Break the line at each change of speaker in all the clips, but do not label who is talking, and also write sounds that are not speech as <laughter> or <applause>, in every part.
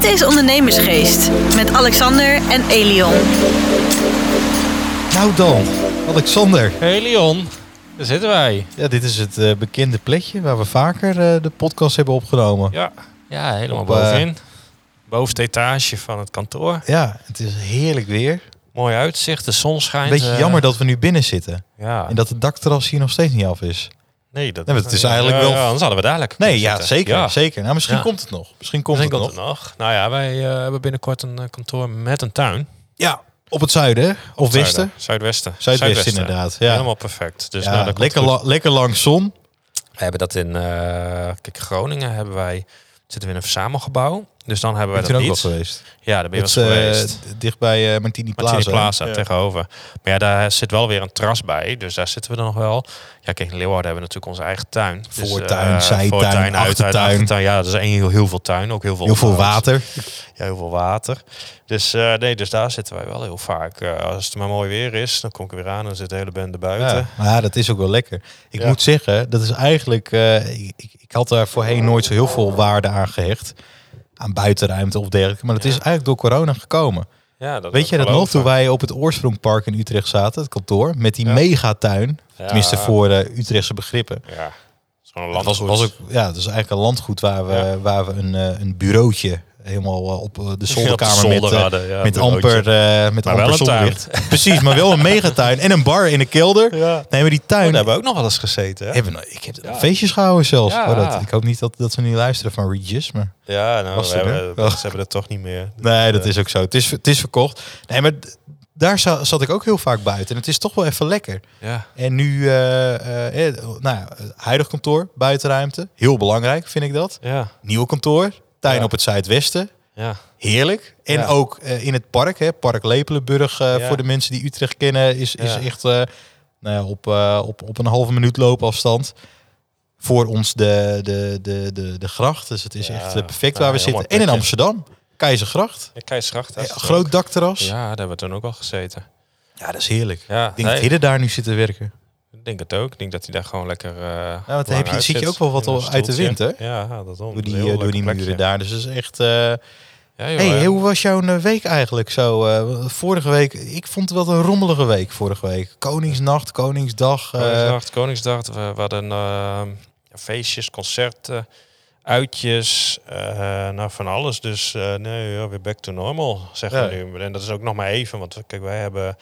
Dit is Ondernemersgeest met Alexander en Elion.
Nou dan, Alexander.
Hey Leon, daar zitten wij.
Ja, dit is het eh, bekende plekje waar we vaker eh, de podcast hebben opgenomen.
Ja, ja helemaal
Op, eh,
bovenin. Bovenste etage van het kantoor.
Ja, het is heerlijk weer.
Mooi uitzicht, de zon
Een
schijnt.
beetje
eh,
jammer dat we nu binnen zitten.
Ja,
En dat het dakterras hier nog steeds niet af is.
Nee, dat
Nee, het is eigenlijk wel-
Ja, anders hadden we lekker
Nee, ja,
zitten.
zeker.
Ja.
zeker. Nou, misschien komt het nog. Misschien komt
Misschien
het
komt
nog.
het nog. Nou ja, wij eh, hebben binnenkort een eh, kantoor met een tuin.
Ja, op het zuiden of westen.
Zuiden. Zuidwesten.
Zuidwesten inderdaad. Ja,
Helemaal perfect. Dus
ja
nou, dat
lekker, la- lekker lang zon.
We hebben dat in eh, kijk, Groningen hebben wij, zitten we in een verzamelgebouw. Dus dan hebben
Ben
wij dat
ook wel
niet.
geweest?
Ja, daar ben je
Het,
wel
eh,
geweest.
dicht bij eh, Martini Plaza.
Martini Plaza
Ja.
tegenover. Maar ja, daar zit wel weer een terras bij. Dus daar zitten we dan nog wel. Ja, kijk, in Leeuwarden hebben we natuurlijk onze eigen tuin. Dus,
Voortuin,
eh,
zijtuin,
voortuin,
achtertuin.
achtertuin. Ja, dat is heel, heel veel tuin. Ook heel veel
Heel veel water.
Ja, heel veel water. Dus eh, nee, dus daar zitten wij wel heel vaak. Eh, als het maar mooi weer is, dan kom ik er weer aan. Dan zit de hele bende buiten.
Ja, maar ja, dat is ook wel lekker. Ik
Ja.
moet zeggen, dat is eigenlijk. eh, ik, ik, ik had daar voorheen nooit zo heel veel waarde aan gehecht. Aan buitenruimte of dergelijke. Maar dat
Ja.
is eigenlijk door corona gekomen.
Ja, dat
Weet je dat nog? Toen wij op het Oorsprongpark in Utrecht zaten, het kantoor, met die
Ja.
megatuin. Tenminste voor eh, Utrechtse begrippen.
Ja, het is gewoon een
Het was, was ook, ja, het is eigenlijk een landgoed waar we, waar we een, eh, een bureautje helemaal eh, op eh, de
Op de
zolderkamer met, eh,
hadden, ja,
met
bureautje.
amper, met
Maar wel
amper zonlicht. <laughs> Precies, maar wel een megatuin en een bar in de kelder.
Ja.
Nee, maar die
Oh,
tuin,
daar hebben we ook nog wel eens gezeten. Hè?
Hebben ik heb feestjes gehouden zelfs. Oh, dat, ik hoop niet dat, dat ze niet luisteren van Regis. Maar
Ja, nou,
Was
we hebben, ze hebben het toch niet meer.
nee, dat is ook zo. Het is, het is verkocht. Nee, maar daar za- zat ik ook heel vaak buiten. En het is toch wel even lekker.
Ja,
En nu, nou ja, huidig kantoor, buitenruimte. Heel belangrijk, vind ik dat.
ja,
Nieuwe kantoor, tuin
Ja.
op het zuidwesten.
ja.
Heerlijk. En
Ja.
ook eh, in het park, hè, Park Lepelenburg. eh,
Ja.
Voor de mensen die Utrecht kennen, is, is
Ja.
echt eh, nou ja, op, op, op een halve minuut loopafstand. Voor ons de, de, de, de, de gracht. Dus het is
Ja.
echt perfect
Ja,
waar we zitten. En in. Amsterdam, Keizergracht. Eh,
is
groot dakterras. Ja.
Ja, daar hebben we toen ook al gezeten.
dat is heerlijk.
Ja,
Ik denk
nee,
dat daar nu zit te werken.
Ik denk het ook. Ik denk dat hij daar gewoon lekker. eh
want dan
lang
heb je- zit ook wel wat al uit de wind, hè?
Ja, ja, dat
Door die, eh, door die muren daar. Dus is echt... eh,
Ja, joh,
hey, hoe was jouw week eigenlijk zo? vorige week, ik vond het wel een rommelige week vorige week. Koningsnacht, Koningsdag. eh,
Koningsdag. We, we hadden feestjes, concerten, uitjes, eh, nou van alles. Dus eh, nee, ja, weer back to normal, zeggen we
Ja.
nu. En dat is ook nog maar even, want kijk, wij hebben,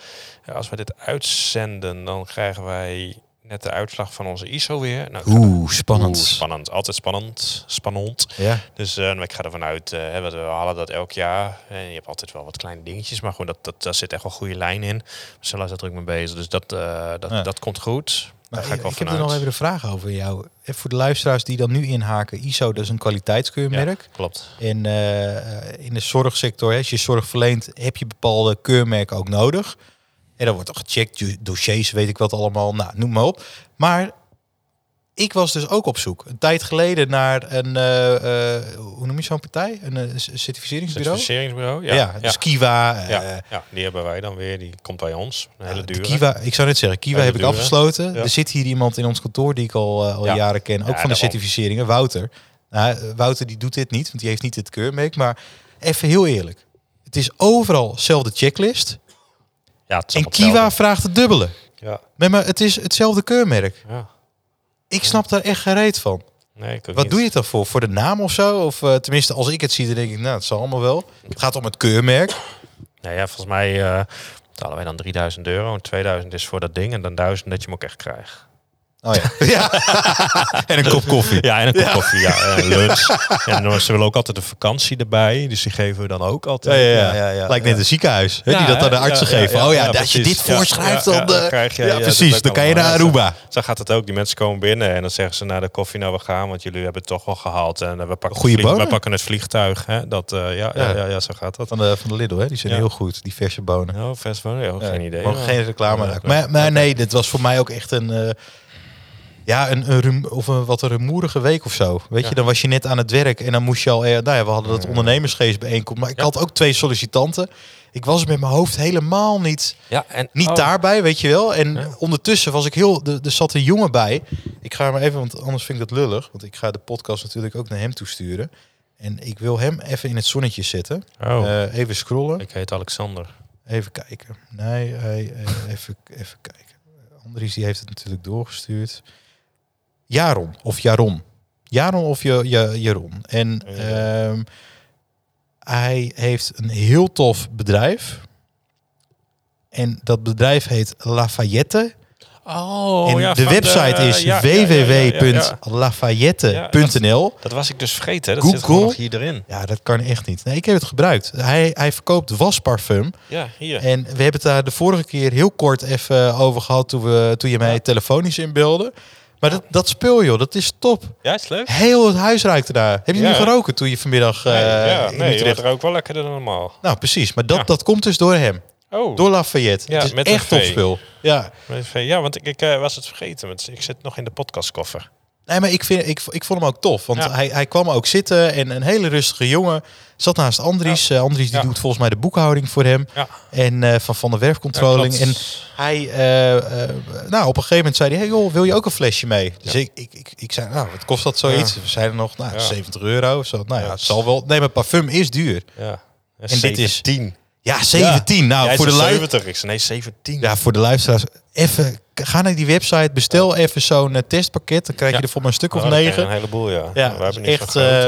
als we dit uitzenden, dan krijgen wij net de uitslag van onze ISO weer. Nou,
Oeh, spannend.
Oeh, spannend, altijd spannend, spannend.
Ja.
Dus eh, ik ga ervan uit, hè, we halen dat elk jaar. En je hebt altijd wel wat kleine dingetjes, maar gewoon dat, dat, daar zit echt wel goede lijn in. We zijn daar druk mee bezig, dus dat, dat,
Ja.
dat komt goed. Daar
Maar
ga ik
ik,
wel
ik heb er nog even een vraag over jou. Even voor de luisteraars die dan nu inhaken. ISO, dat is een kwaliteitskeurmerk.
Klopt.
En eh, in de zorgsector, als je zorg verleent, heb je bepaalde keurmerken ook nodig. En dan wordt er gecheckt, dossiers, weet ik wat allemaal. Nou, noem maar op. Maar ik was dus ook op zoek. Een tijd geleden naar een, eh, eh, hoe noem je zo'n partij? Een eh, certificeringsbureau?
Certificeringsbureau.
Ja,
Ja,
dus
ja,
Kiwa.
ja, ja, die hebben wij dan weer. Die komt bij ons. Een hele
de
dure.
Kiwa, ik zou net zeggen, Kiwa heb ik afgesloten. Er zit hier iemand in ons kantoor die ik al, al
Ja.
jaren ken, ook van de certificeringen, Wouter. Nou, Wouter die doet dit niet, want die heeft niet het keurmerk. Maar even heel eerlijk, het is overal dezelfde checklist.
Ja, het is
En Kiwa
hetzelfde.
vraagt het dubbele.
Ja,
Nee, maar het is hetzelfde keurmerk.
ja.
Ik snap daar echt gereed van.
Nee,
Wat
niet.
doe je het dan voor? Voor de naam of zo? Of eh, tenminste, als ik het zie, dan denk ik, nou, het zal allemaal wel. Het gaat om het keurmerk.
Nou ja, volgens mij eh betalen wij dan 3000 euro. En 2000 is voor dat ding. En dan 1000 dat je hem ook echt krijgt.
Oh ja. <laughs> ja. en een kop koffie.
Ja, en een kop koffie. Ja, en lunch. en dan- ze willen ook altijd een vakantie erbij. Dus die geven we dan ook
Ja,
altijd.
ja, ja, Lijkt net een ziekenhuis. hè,
Ja,
die dat aan de artsen
Ja, ja,
geven.
ja,
oh ja,
ja,
als je dit.
Ja,
voorschrijft,
ja, ja,
dan...
dan
eh,
krijg je-
ja,
ja,
precies. Dan kan je naar. Aruba.
Zo gaat het ook. Die mensen komen binnen en dan zeggen ze naar de koffie, nou we gaan, want jullie hebben het toch wel gehaald. En eh, we pakken,
Goeie
het vlieg-
bonen.
we pakken het vliegtuig. Hè? Dat, eh, ja, ja.
Ja.
Ja, ja, zo gaat dat.
Van de, van de Lidl, hè? die zijn
Ja.
heel goed, die verse bonen.
Oh, vers van, ja,
Ja,
geen idee.
Geen reclame
Ja.
Maar, maar nee, dit was voor mij ook echt een... ja, een, een rum- of een wat een rumoerige week of zo. Weet je, dan was je net aan het werk en dan moest je al... eh, nou ja, we hadden dat ondernemersgeest bijeenkomst. Maar ik
Ja.
had ook twee sollicitanten. Ik was met mijn hoofd helemaal niet,
Ja, en,
niet
oh,
daarbij, weet je wel. En
Ja.
ondertussen was ik heel... Er, er zat een jongen bij. Ik ga maar even, want anders vind ik dat lullig. Want ik ga de podcast natuurlijk ook naar hem toesturen. En ik wil hem even in het zonnetje zetten.
Oh,
Eh, even scrollen.
ik heet Alexander.
Even kijken. Nee, hij, eh, even, even kijken. Andries die heeft het natuurlijk doorgestuurd. Jaron of Jaron. Jaron of ja, ja, Jaron. En ehm, hij heeft een heel tof bedrijf. En dat bedrijf heet Lafayette.
Oh,
en
ja,
de website is
ja, ja,
www.lafayette.nl.
Dat was ik dus vergeten. Dat
Google.
zit gewoon nog hier erin.
Ja, dat kan echt niet. Nee, ik heb het gebruikt. Hij, hij verkoopt wasparfum.
Ja, hier.
En we hebben het daar de vorige keer heel kort even over gehad toen, we, toen je mij telefonisch inbeelde. Maar dat, dat spul joh, dat is top.
Ja, is het leuk?
Heel het huis ruikt ernaar. Heb je
Ja.
niet geroken toen je vanmiddag eh
nee, ja,
in
nee er ook wel lekkerder dan normaal.
Nou, precies. Maar dat,
Ja.
dat komt dus door hem.
Oh,
Door Lafayette.
Ja,
het is
met
echt top
V.
spul. Ja.
met ja, want ik, ik eh, was het vergeten. want Ik zit nog in de podcastkoffer.
Nee, maar ik, vind, ik, ik vond hem ook tof. Want
Ja.
hij, hij kwam ook zitten en een hele rustige jongen zat naast Andries. Eh, Andries die
Ja.
doet volgens mij de boekhouding voor hem. En eh, van, van de werfcontrolling.
Ja,
en hij, eh, nou, op een gegeven moment zei hij, hey joh, wil je ook een flesje mee? Dus ik, ik, ik, ik zei, nou, wat kost dat zoiets? We zeiden nog, nou,
Ja.
70 euro. Zo, nou ja,
Ja.
het zal wel. Nee, maar parfum is duur.
Ja.
En dit is-
10.
Ja, 17. Nou,
Jij
voor de,
zei
lui-
70. Ik zei nee, 17.
ja, voor de luisteraars, even, ga naar die website, bestel even zo'n eh, testpakket. Dan krijg je er voor maar een stuk of negen.
Een heleboel, ja.
Ja,
we hebben niet
echt, eh,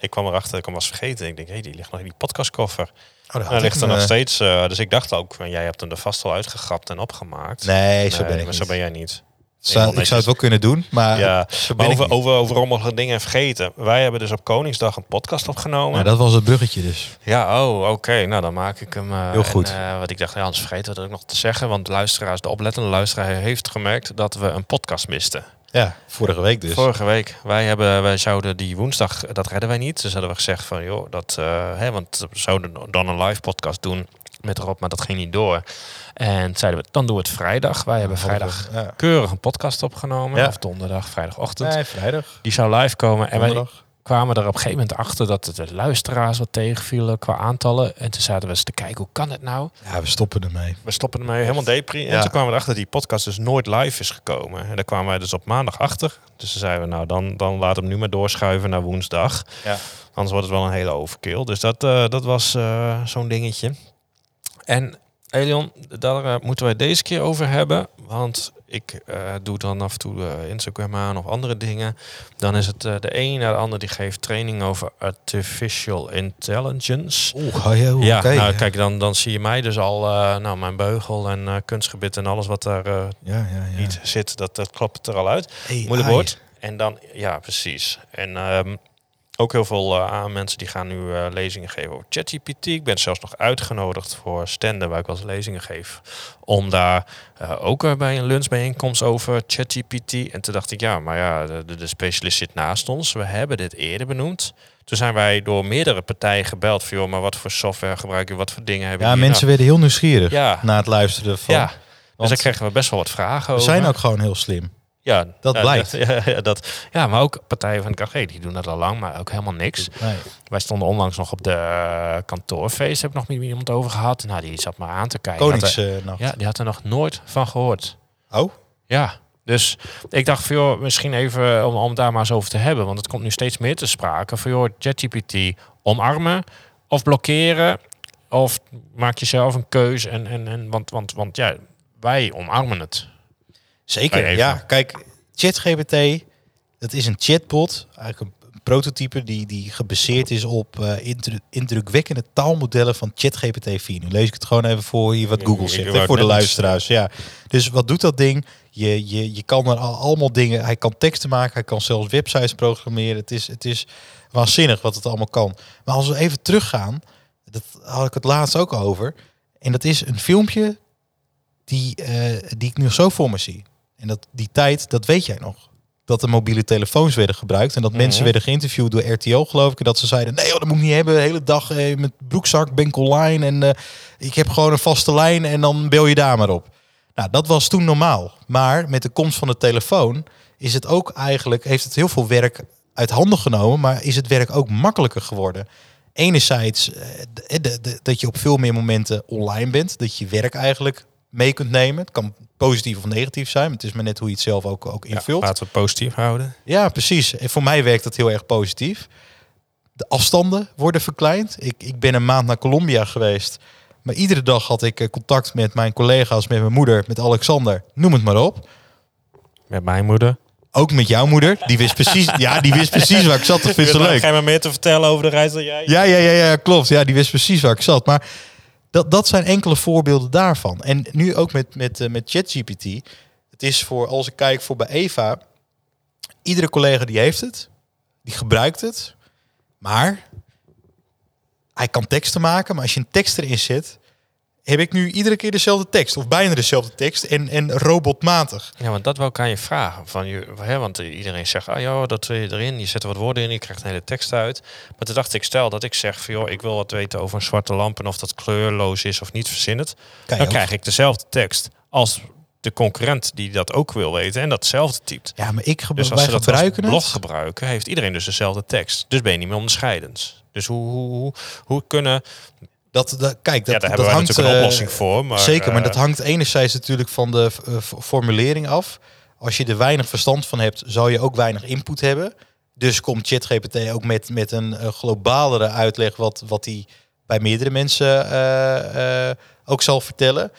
Ik kwam erachter, ik hem was vergeten. Ik denk, hé, die ligt nog in die podcastkoffer.
Oh, daar
ligt er nog
eh,
steeds. dus ik dacht ook, van, jij hebt hem er vast al uitgegrapt en opgemaakt.
Nee, zo ben ik
maar
niet.
zo ben jij niet.
Zou- ik zou het wel kunnen doen, maar
Ja, maar over, over, over rommelige dingen vergeten. Wij hebben dus op Koningsdag een podcast opgenomen.
Nou, dat was het bruggetje dus.
Ja, oh, oké. Nou, dan maak ik hem. eh,
Heel goed.
En, eh, wat ik dacht, ja, anders vergeten we dat ook nog te zeggen. Want de luisteraars, de oplettende luisteraar heeft gemerkt dat we een podcast misten.
Ja, vorige week dus.
Vorige week. Wij, hebben, wij zouden die woensdag, dat redden wij niet. Dus hadden we gezegd van, joh, dat, eh, hè, want we zouden dan een live podcast doen met Rob, maar dat ging niet door. En zeiden we, dan doen we het vrijdag. Wij hebben vrijdag
Ja.
keurig een podcast opgenomen.
Ja.
Of donderdag, vrijdagochtend.
Nee, vrijdag.
Die zou live komen. En wij kwamen er op een gegeven moment achter dat het de luisteraars wat tegenvielen qua aantallen. En toen zaten we eens te kijken, hoe kan het nou?
Ja, we stoppen ermee.
We stoppen ermee helemaal depri. En
Ja.
toen kwamen we erachter dat die podcast dus nooit live is gekomen. En daar kwamen wij dus op maandag achter. Dus toen zeiden we, nou dan, dan laat hem nu maar doorschuiven naar woensdag.
Ja.
Anders wordt het wel een hele overkill. Dus dat, eh, dat was eh, zo'n dingetje. En Elion, daar eh, moeten wij deze keer over hebben. Want ik eh, doe dan af en toe eh, Instagram aan of andere dingen. Dan is het de een naar de ander die geeft training over artificial intelligence.
Oeh, oh, ja,
Ja, nou kijk, dan, dan zie je mij dus al, nou mijn beugel en kunstgebit en alles wat daar
Ja, ja, ja.
niet zit, dat, dat klopt er al uit. Moeilijk woord. En dan, ja precies. En ehm, ook heel veel aan mensen die gaan nu eh, lezingen geven over ChatGPT. Ik ben zelfs nog uitgenodigd voor standen waar ik wel eens lezingen geef. Om daar eh, ook bij een lunchbijeenkomst over ChatGPT. En toen dacht ik, ja, maar ja, de, specialist zit naast ons. We hebben dit eerder benoemd. Toen zijn wij door meerdere partijen gebeld. Van, joh, maar wat voor software gebruik je? Wat voor dingen hebben
Ja, mensen werden heel nieuwsgierig
Ja.
na het luisteren van...
Nou, ja, dus daar kregen we best wel wat vragen
we
over.
zijn ook gewoon heel slim.
Ja,
Dat
ja,
blijkt. <laughs>
Ja, ja, dat, ja, maar ook partijen van dacht, hey, die doen dat al lang, maar ook helemaal niks.
Nee.
Wij stonden onlangs nog op de eh, kantoorfeest, heb ik nog met iemand over gehad. Nou, die zat maar aan te kijken.
Koningsnacht.
ja, die had er nog nooit van gehoord.
Oh?
Ja, dus ik dacht van joh, misschien even om, om daar maar eens over te hebben. Want het komt nu steeds meer te sprake. Van joh, ChatGPT omarmen of blokkeren. Of maak jezelf een keus. En, en, en, want, want, want ja, wij omarmen het.
Zeker,
even.
ja. Kijk, ChatGPT, dat is een chatbot, eigenlijk een prototype die, die gebaseerd is op indru- indrukwekkende taalmodellen van ChatGPT 4. Nu lees ik het gewoon even voor hier wat Google zegt, hè, voor de luisteraars. Ja. Dus wat doet dat ding? Je, je, je kan er al, allemaal dingen, hij kan teksten maken, hij kan zelfs websites programmeren. Het is, het is waanzinnig wat het allemaal kan. Maar als we even teruggaan, dat had ik het laatst ook over. En dat is een filmpje die, eh, die ik nu zo voor me zie. En dat, die tijd, dat weet jij nog. Dat de mobiele telefoons werden gebruikt. En dat mensen
Mhm.
werden geïnterviewd door RTL, geloof ik. En dat ze zeiden, nee joh, dat moet ik niet hebben. De hele dag eh, met broekzak, ben ik online. En eh, ik heb gewoon een vaste lijn en dan bel je daar maar op. Nou, dat was toen normaal. Maar met de komst van de telefoon is het ook eigenlijk, heeft het heel veel werk uit handen genomen. Maar is het werk ook makkelijker geworden. Enerzijds eh, de- de- de- dat je op veel meer momenten online bent. Dat je werk eigenlijk mee kunt nemen. Het kan positief of negatief zijn. Het is maar net hoe je het zelf ook, ook
Ja,
invult.
laten we het positief houden.
Ja, precies. En voor mij werkt dat heel erg positief. De afstanden worden verkleind. Ik, ik ben een maand naar Colombia geweest. Maar iedere dag had ik eh, contact met mijn collega's, met mijn moeder, met Alexander. Noem het maar op.
Met mijn moeder.
Ook met jouw moeder. Die wist precies, <laughs> ja, die wist precies waar ik zat. Dat vind ik zo leuk.
Ga je maar meer te vertellen over de reis dan jij?
Ja, ja, ja, ja, klopt. Ja, die wist precies waar ik zat. Maar dat, dat zijn enkele voorbeelden daarvan. En nu ook met, met, eh, met ChatGPT. Het is voor, als ik kijk voor bij Eva, iedere collega die heeft het, die gebruikt het. Maar hij kan teksten maken, maar als je een tekst erin zet, heb ik nu iedere keer dezelfde tekst. Of bijna dezelfde tekst en, en robotmatig.
Ja, want dat wel kan je vragen. Van je, hè, want iedereen zegt, ah joh, dat wil je erin. Je zet er wat woorden in, je krijgt een hele tekst uit. Maar toen dacht ik, stel dat ik zeg van joh, ik wil wat weten over een zwarte lamp en of dat kleurloos is of niet, verzin het.
Kan je
Dan
ook.
krijg ik dezelfde tekst als de concurrent die dat ook wil weten en datzelfde typt.
Ja, maar ik gebru-
Dus als ze dat als blog gebruiken, heeft iedereen dus dezelfde tekst. Dus ben je niet meer onderscheidend. Dus hoe, hoe, hoe, hoe kunnen...
Dat, dat, kijk, dat,
ja, daar
dat
hebben
hangt
natuurlijk een
eh,
oplossing voor. Maar,
Zeker, maar
eh,
dat hangt enerzijds natuurlijk van de eh, formulering af. Als je er weinig verstand van hebt, zal je ook weinig input hebben. Dus komt ChatGPT ook met, met een eh, globalere uitleg wat, wat die bij meerdere mensen eh, eh, ook zal vertellen.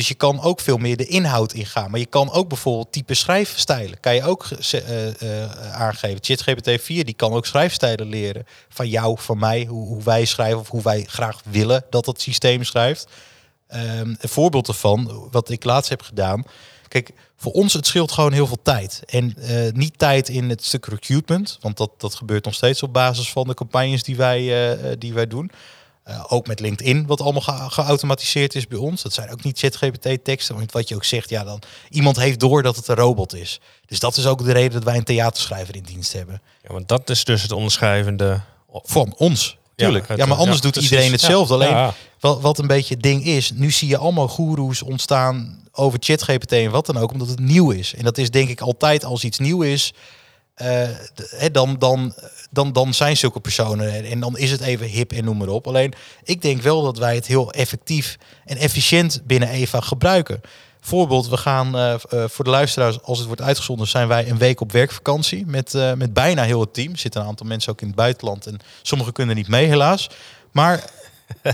Dus je kan ook veel meer de inhoud ingaan. Maar je kan ook bijvoorbeeld type schrijfstijlen. Kan je ook eh, eh, aangeven. ChatGPT 4 die kan ook schrijfstijlen leren. Van jou, van mij. Hoe, hoe wij schrijven of hoe wij graag willen dat het systeem schrijft. Ehm, een voorbeeld ervan, wat ik laatst heb gedaan. Kijk, voor ons het scheelt gewoon heel veel tijd. En niet tijd in het stuk recruitment. Want dat, dat gebeurt nog steeds op basis van de campagnes die wij, die wij doen. Eh, ook met LinkedIn, wat allemaal ge- geautomatiseerd is bij ons. Dat zijn ook niet ChatGPT-teksten. Want wat je ook zegt, ja, dan iemand heeft door dat het een robot is. Dus dat is ook de reden dat wij een theaterschrijver in dienst hebben.
Ja, want dat is dus het onderschrijvende...
Van ons, tuurlijk. Ja, maar anders
ja,
doet
precies.
iedereen hetzelfde.
Ja,
Alleen wat, wat een beetje het ding is, nu zie je allemaal goeroes ontstaan over ChatGPT en wat dan ook, omdat het nieuw is. En dat is denk ik altijd als iets nieuw is, eh, dan, dan, dan, dan zijn zulke personen en- dan is het even hip en noem maar op. Alleen ik denk wel dat wij het heel effectief en efficiënt binnen Eva gebruiken. Voorbeeld, we gaan eh, eh, voor de luisteraars, als het wordt uitgezonden, zijn wij een week op werkvakantie met, met bijna heel het team. Er zitten een aantal mensen ook in het buitenland en sommigen kunnen niet mee helaas. Maar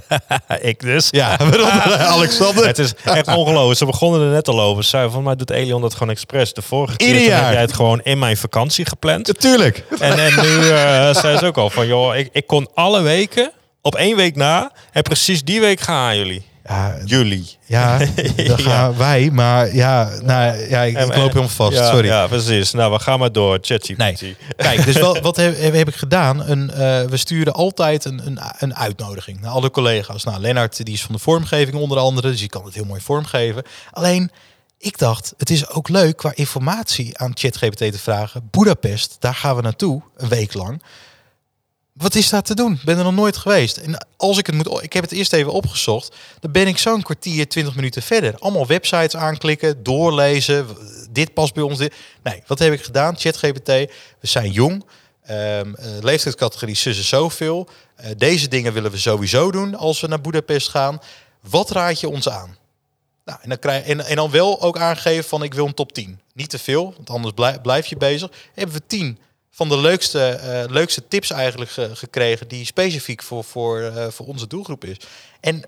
<laughs>
ik dus.
ja, <laughs> <laughs> Alexander.
Het is echt ongelooflijk. Ze begonnen er net al over. Ze zeiden van mij doet Elion dat gewoon expres. De vorige keer heb jij het gewoon in mijn vakantie gepland.
Natuurlijk.
En, en nu eh zei ze ook al van joh, ik, ik kon alle weken op één week na en precies die week gaan aan jullie.
Ja,
Jullie.
ja, <laughs> dan gaan wij. Maar ja, nou, ja ik, ik loop helemaal vast.
Ja,
Sorry.
Ja, precies. Nou, we gaan maar door. ChatGPT.
Nee. Kijk, dus wel, wat heb, heb, ik gedaan? Een, eh, we sturen altijd een, een, een uitnodiging naar alle collega's. Nou, Lennart die is van de vormgeving onder andere, dus die kan het heel mooi vormgeven. Alleen, ik dacht, het is ook leuk qua informatie aan ChatGPT te vragen. Budapest, daar gaan we naartoe, een week lang. Wat is daar te doen? Ik ben er nog nooit geweest. En als ik het moet, ik heb het eerst even opgezocht. Dan ben ik zo'n kwartier, 20 minuten verder. Allemaal websites aanklikken, doorlezen. Dit past bij ons. Nee, wat heb ik gedaan? ChatGPT. We zijn jong. Eh, leeftijdscategorie zus is zoveel. Eh, deze dingen willen we sowieso doen als we naar Budapest gaan. Wat raad je ons aan? Nou, en, dan krijg, en, en dan wel ook aangegeven van ik wil een top 10. Niet te veel, want anders blijf je bezig. Hebben we 10 van de leukste, eh, leukste tips eigenlijk ge- gekregen die specifiek voor, voor, eh, voor onze doelgroep is. En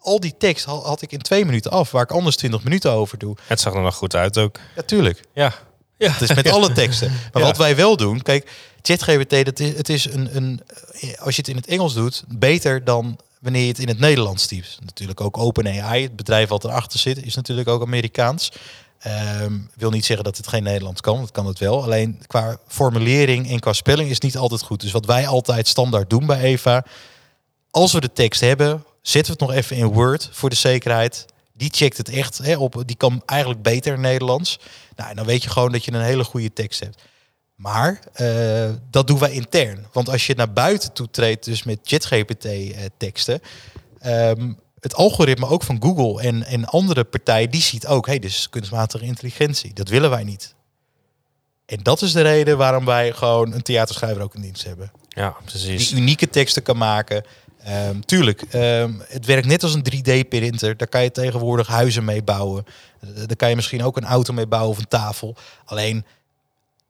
al die tekst had, had ik in twee minuten af, waar ik anders 20 minuten over doe.
Het zag er nog goed uit ook.
Natuurlijk.
Ja. Ja.
Het is met alle teksten. <laughs> Maar
Ja.
wat wij wel doen, kijk, ChatGPT, dat is, het is een, een, eh, als je het in het Engels doet, beter dan wanneer je het in het Nederlands typt. Natuurlijk ook OpenAI, het bedrijf wat erachter zit, is natuurlijk ook Amerikaans. Ehm wil niet zeggen dat het geen Nederlands kan, dat kan het wel. Alleen qua formulering en qua spelling is het niet altijd goed. Dus wat wij altijd standaard doen bij Eva, als we de tekst hebben, zetten we het nog even in Word voor de zekerheid. Die checkt het echt op. Die kan eigenlijk beter Nederlands. Nou, en dan weet je gewoon dat je een hele goede tekst hebt. Maar eh, dat doen wij intern. Want als je naar buiten toe treedt, dus met ChatGPT-teksten, ehm, het algoritme ook van Google en, en andere partijen, die ziet ook, hey, dit is kunstmatige intelligentie. Dat willen wij niet. En dat is de reden waarom wij gewoon een theaterschrijver ook in dienst hebben
Ja, precies.
die unieke teksten kan maken. Ehm, tuurlijk, ehm, het werkt net als een 3D-printer. Daar kan je tegenwoordig huizen mee bouwen. Eh, Daar kan je misschien ook een auto mee bouwen of een tafel. Alleen,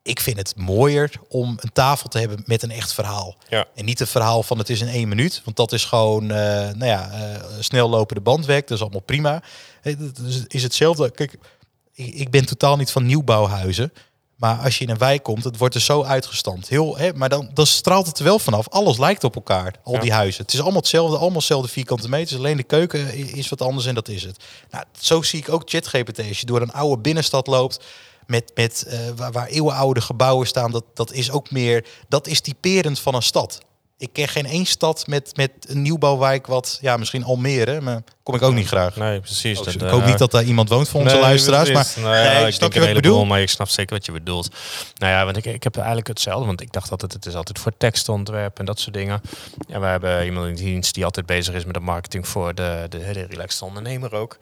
ik vind het mooier om een tafel te hebben met een echt verhaal.
Ja.
En niet het verhaal van het is in één minuut. Want dat is gewoon, eh, nou ja, eh, snel lopende bandwerk. Dat is allemaal prima. Dat is- is hetzelfde. Kijk, ik, ik ben totaal niet van nieuwbouwhuizen. Maar als je in een wijk komt, het wordt er zo uitgestampt. Heel, hè, maar dan, dan straalt het er wel vanaf. Alles lijkt op elkaar, al
Ja.
die huizen. Het is allemaal hetzelfde, allemaal hetzelfde vierkante meters. Alleen de keuken is wat anders en dat is het. Nou, zo zie ik ook ChatGPT. Als je door een oude binnenstad loopt met, met eh, waar, waar eeuwenoude gebouwen staan, dat, dat is ook meer, dat is typerend van een stad. Ik ken geen één stad met, met een nieuwbouwwijk wat, ja, misschien Almere, maar kom ik ook niet graag.
Nee, precies.
Ook,
Dat,
ik
eh,
hoop niet dat daar iemand woont voor onze
Nee,
luisteraars, maar
precies.
Nee,
ik
snap
denk
je
een
wat ik
heleboel,
bedoel?
maar ik snap zeker wat je bedoelt. Nou ja, want ik, ik heb eigenlijk hetzelfde, want ik dacht altijd het is altijd voor tekstontwerp en dat soort dingen. Ja, we hebben iemand in dienst die altijd bezig is met de marketing voor de, de, de relaxed ondernemer ook.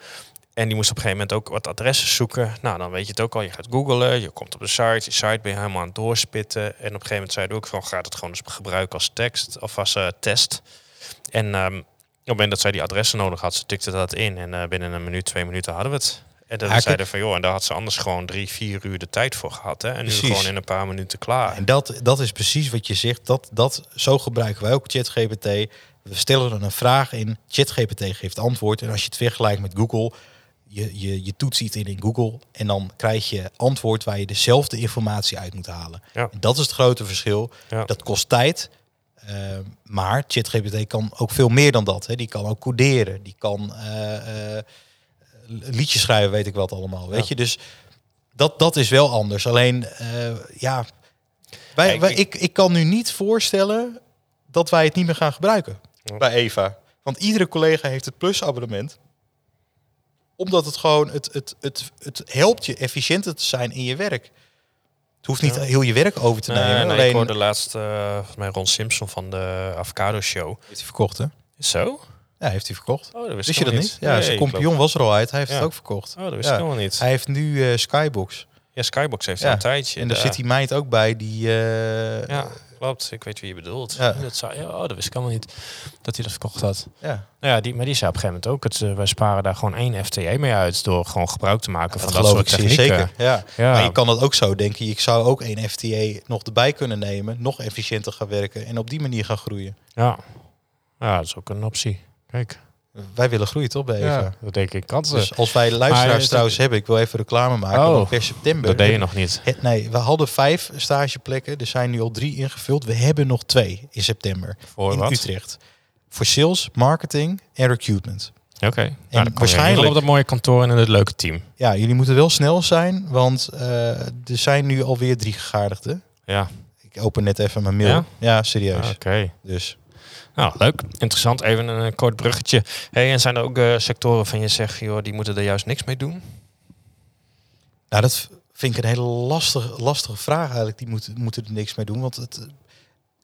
En die moest op een gegeven moment ook wat adressen zoeken. Nou, dan weet je het ook al. Je gaat googlen, je komt op de site. Die site ben je helemaal aan het doorspitten. En op een gegeven moment zei hij ook van, gaat het gewoon eens gebruiken als tekst of als eh, test. En ehm, op het moment dat zij die adressen nodig had, ze tikte dat in. En eh, binnen een minuut, twee minuten hadden we het. En dan zeiden van, joh, en daar had ze anders gewoon drie, vier uur de tijd voor gehad. Hè? En nu gewoon in een paar minuten klaar.
En dat, dat is precies wat je zegt. Dat, dat, zo gebruiken wij ook ChatGPT. We stellen er een vraag in. ChatGPT geeft antwoord. En als je het vergelijkt met Google, je, je, je toetst iets in in Google en dan krijg je antwoord waar je dezelfde informatie uit moet halen.
Ja.
En dat is het grote verschil.
Ja.
Dat kost tijd. eh, maar ChatGPT kan ook veel meer dan dat. Hè. Die kan ook coderen. Die kan eh, eh, liedjes schrijven, weet ik wat allemaal. Weet
Ja.
je, dus dat, dat is wel anders. Alleen, eh, ja, wij,
Kijk,
wij,
ik-
ik, kan nu niet voorstellen dat wij het niet meer gaan gebruiken
Ja.
bij Eva. Want iedere collega heeft het plus-abonnement. Omdat het gewoon, het, het, het, het helpt je efficiënter te zijn in je werk. Het hoeft niet
Ja.
heel je werk over te
Nee,
nemen.
nee,
alleen,
ik hoorde laatst uh, volgens mij Ron Simpson van de Avocado Show.
heeft hij verkocht, hè?
Zo?
Ja, heeft hij verkocht.
Oh, dat wist,
je dat niet? Ja,
Nee,
zijn compagnon was er al uit. Hij heeft
Ja.
het ook verkocht.
Oh, dat wist
Ja.
ik helemaal niet.
Hij heeft nu eh, Skybox.
Ja, Skybox heeft
Ja,
een tijdje.
En daar
daar-
zit die meid ook bij die... eh,
Ja, klopt. Ik weet wie je bedoelt.
Ja.
Dat zou, ja, oh, dat wist ik helemaal niet dat hij dat verkocht had.
ja.
Nou ja, die, maar die zei op een gegeven moment ook, het, eh, wij sparen daar gewoon één FTE mee uit door gewoon gebruik te maken
dat
van dat
geloof
soort technieken.
zeker. Ja.
Ja,
Maar je kan dat ook zo denken. Ik zou ook één FTA nog erbij kunnen nemen. Nog efficiënter gaan werken. En op die manier gaan groeien.
ja. ja, dat is ook een optie. Kijk,
Wij willen groeien toch bij Eva?
ja, dat denk ik kansen.
Dus als wij luisteraars
het-
trouwens hebben. Ik wil even reclame maken.
Oh,
per september.
dat deed je nog niet.
Het- nee, we hadden vijf stageplekken. Er zijn nu al drie ingevuld. We hebben nog twee in september.
Voor
in
wat?
Utrecht. Voor sales, marketing en recruitment.
Oké. Nou, je
waarschijnlijk-
op dat mooie kantoor en het leuke team.
Ja, jullie moeten wel snel zijn. Want eh, er zijn nu alweer drie gegadigden.
Ja,
Ik open net even mijn mail.
Ja?
Ja, serieus.
oké.
Dus
Nou, leuk. Interessant. Even een, eh, kort bruggetje. Hey, en zijn er ook eh, sectoren van je zegt, joh, die moeten er juist niks mee doen?
Nou, dat vind ik een hele lastige, lastige vraag eigenlijk. Die moeten, moeten er niks mee doen. Want het,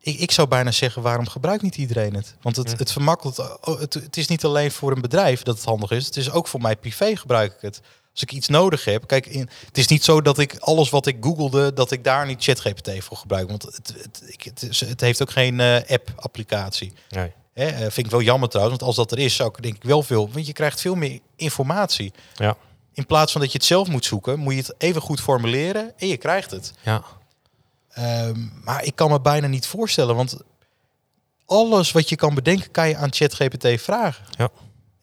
ik, ik zou bijna zeggen, waarom gebruikt niet iedereen het? Want het, het vermakkelijkt... oh, Het, het is niet alleen voor een bedrijf dat het handig is. Het is ook voor mij privé gebruik ik het. Als ik iets nodig heb... Kijk, in, het is niet zo dat ik alles wat ik googelde... dat ik daar niet ChatGPT voor gebruik. Want het, het, ik, het, het heeft ook geen eh, app-applicatie.
Nee.
Hè, eh, vind ik wel jammer trouwens, want als dat er is, zou ik denk ik wel veel. Want je krijgt veel meer informatie.
Ja.
In plaats van dat je het zelf moet zoeken, moet je het even goed formuleren en je krijgt het.
Ja.
Ehm, maar ik kan me bijna niet voorstellen, want alles wat je kan bedenken, kan je aan ChatGPT vragen.
Ja.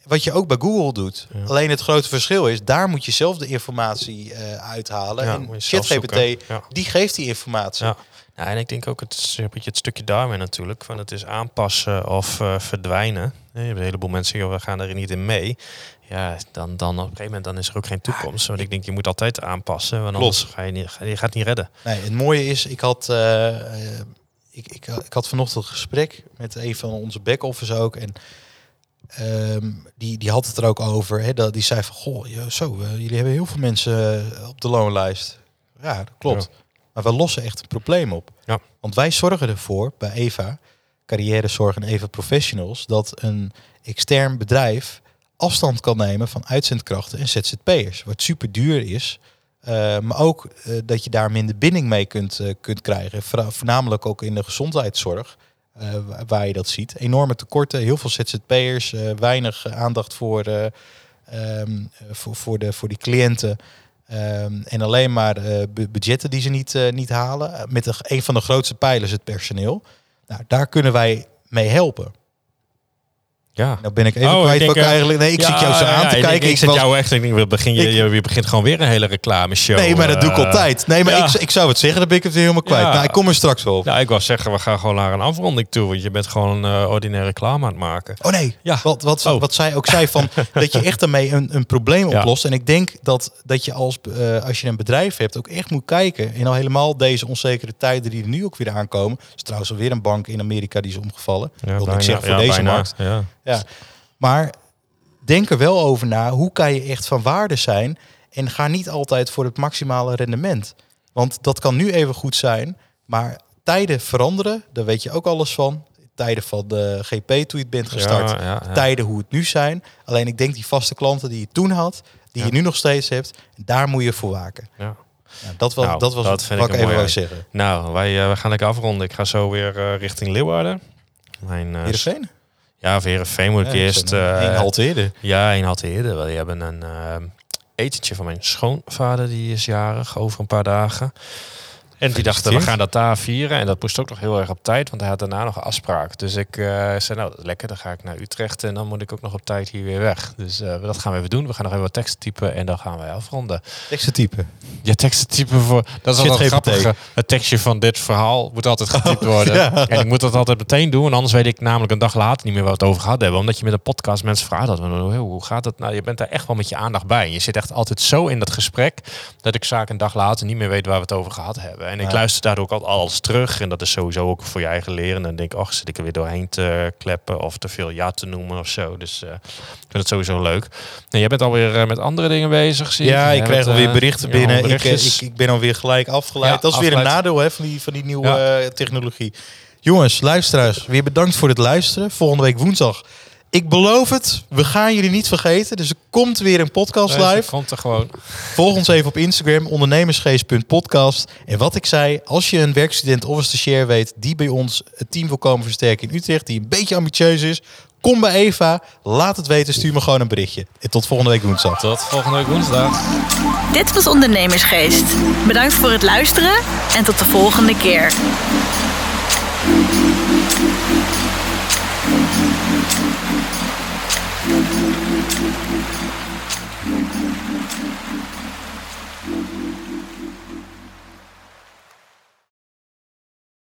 Wat je ook bij Google doet.
Ja.
Alleen het grote verschil is, daar moet je zelf de informatie eh, uithalen.
Ja,
en ChatGPT.
Ja.
die geeft die informatie.
Ja. Ja, en ik denk ook het, is een beetje het stukje daarmee natuurlijk. Van het is aanpassen of eh, verdwijnen. Je hebt een heleboel mensen, joh, we gaan er niet in mee. Ja, dan, dan op een gegeven moment dan is er ook geen toekomst. Want ik denk, je moet altijd aanpassen. Want anders ga je, niet, je gaat niet redden.
Nee, het mooie is, ik had, eh, ik, ik, ik had vanochtend een gesprek met een van onze back-office ook. En ehm, die, die had het er ook over. Hè, dat, die zei van, goh, zo, eh, jullie hebben heel veel mensen eh, op de loonlijst. Ja, dat klopt. Maar we lossen echt een probleem op.
Ja.
Want wij zorgen ervoor, bij Eva, carrièrezorg en Eva Professionals, dat een extern bedrijf afstand kan nemen van uitzendkrachten en ZZP'ers. Wat super duur is. Uh, maar ook uh, dat je daar minder binding mee kunt, uh, kunt krijgen. Vo voornamelijk ook in de gezondheidszorg, uh, waar je dat ziet. Enorme tekorten, heel veel ZZP'ers, weinig aandacht voor, um, voor, voor, de, voor die cliënten. Ehm, en alleen maar eh, bu- budgetten die ze niet, eh, niet halen. Eh, Met een van de grootste pijlers, het personeel. Nou, daar kunnen wij mee helpen.
Ja.
Nou ben ik even
Oh, ik
kwijt
denk,
ik
eh,
eigenlijk... Nee, ik zit jou zo aan
ja,
te kijken.
Ik,
Ik
zit
was-
jou echt. Ik denk, we begin, je, je, je begint gewoon weer een hele reclameshow.
Nee, maar dat doe ik
eh,
altijd. Nee, maar
ja.
ik, ik zou het zeggen, dan ben ik het weer helemaal kwijt. Nou, ik kom er straks wel op.
Ja, ik wou zeggen, we gaan gewoon naar een afronding toe. Want je bent gewoon een eh, ordinaire reclame aan het maken.
Oh nee,
Ja.
wat, wat,
Oh.
wat zij ook zei van <laughs> dat je echt daarmee een, een probleem oplost. En ik denk dat, dat je als, als je een bedrijf hebt ook echt moet kijken. En al helemaal deze onzekere tijden die er nu ook weer aankomen. Er is trouwens alweer een bank in Amerika die is omgevallen.
Ja,
Wil ik zeggen voor deze markt.
Ja.
Ja. Maar denk er wel over na. Hoe kan je echt van waarde zijn? En ga niet altijd voor het maximale rendement. Want dat kan nu even goed zijn. Maar tijden veranderen. Daar weet je ook alles van. Tijden van de GP toen je het bent gestart.
Ja, ja, ja.
Tijden hoe het nu zijn. Alleen ik denk die vaste klanten die je toen had. Die je nu nog steeds hebt. Daar moet je voor waken.
Ja.
Nou, dat was,
Nou,
dat was
dat
wat ik even wou zeggen.
Nou, wij, eh, wij gaan lekker afronden. Ik ga zo weer eh, richting Leeuwarden. Mijn,
Heerenveen?
Ja, Verenveen moet ik
Ja,
eerst...
zo'n, eh, één halte eerder.
Ja, een had eerder. wel. Die hebben een eh, etentje van mijn schoonvader, die is jarig, over een paar dagen. En die dachten, we gaan dat daar vieren. En dat moest ook nog heel erg op tijd, want hij had daarna nog een afspraak. Dus ik eh, zei, nou, dat is lekker, dan ga ik naar Utrecht en dan moet ik ook nog op tijd hier weer weg. Dus eh, dat gaan we even doen. We gaan nog even wat teksten typen en dan gaan wij afronden.
Teksten typen.
Ja, teksten typen voor... Dat is
Shit
altijd grappig. Het tekstje van dit verhaal moet altijd getypt worden.
ja.
En ik moet dat altijd meteen doen. En anders weet ik namelijk een dag later niet meer waar we het over gehad hebben. Omdat je met een podcast mensen vraagt dat. Hoe hoe gaat het? Nou, je bent daar echt wel met je aandacht bij. Je zit echt altijd zo in dat gesprek... dat ik zaak een dag later niet meer weet waar we het over gehad hebben. En ik
Ja.
luister daardoor ook al alles terug. En dat is sowieso ook voor je eigen leren. En dan denk ik, ach, zit ik er weer doorheen te kleppen... of te veel ja te noemen of zo. Dus eh, ik vind het sowieso leuk. En jij bent alweer eh, met andere dingen bezig, zie
Ja, ik
Jij
krijg alweer
eh,
berichten binnen. Ik, eh, ik, ik ben alweer gelijk afgeleid.
Ja,
dat is weer een nadeel hè, van, die, van die nieuwe
Ja.
eh, technologie. Jongens, luisteraars, weer bedankt voor het luisteren. Volgende week woensdag. Ik beloof het, we gaan jullie niet vergeten. Dus er komt weer een podcast live.
Komt er gewoon.
Volg ons even op Instagram, ondernemersgeest.podcast. En wat ik zei, als je een werkstudent of een stagiair weet... die bij ons het team wil komen versterken in Utrecht... die een beetje ambitieus is, kom bij Eva. Laat het weten, stuur me gewoon een berichtje. En tot volgende week woensdag.
Tot volgende week woensdag.
Dit was Ondernemersgeest. Bedankt voor het luisteren en tot de volgende keer.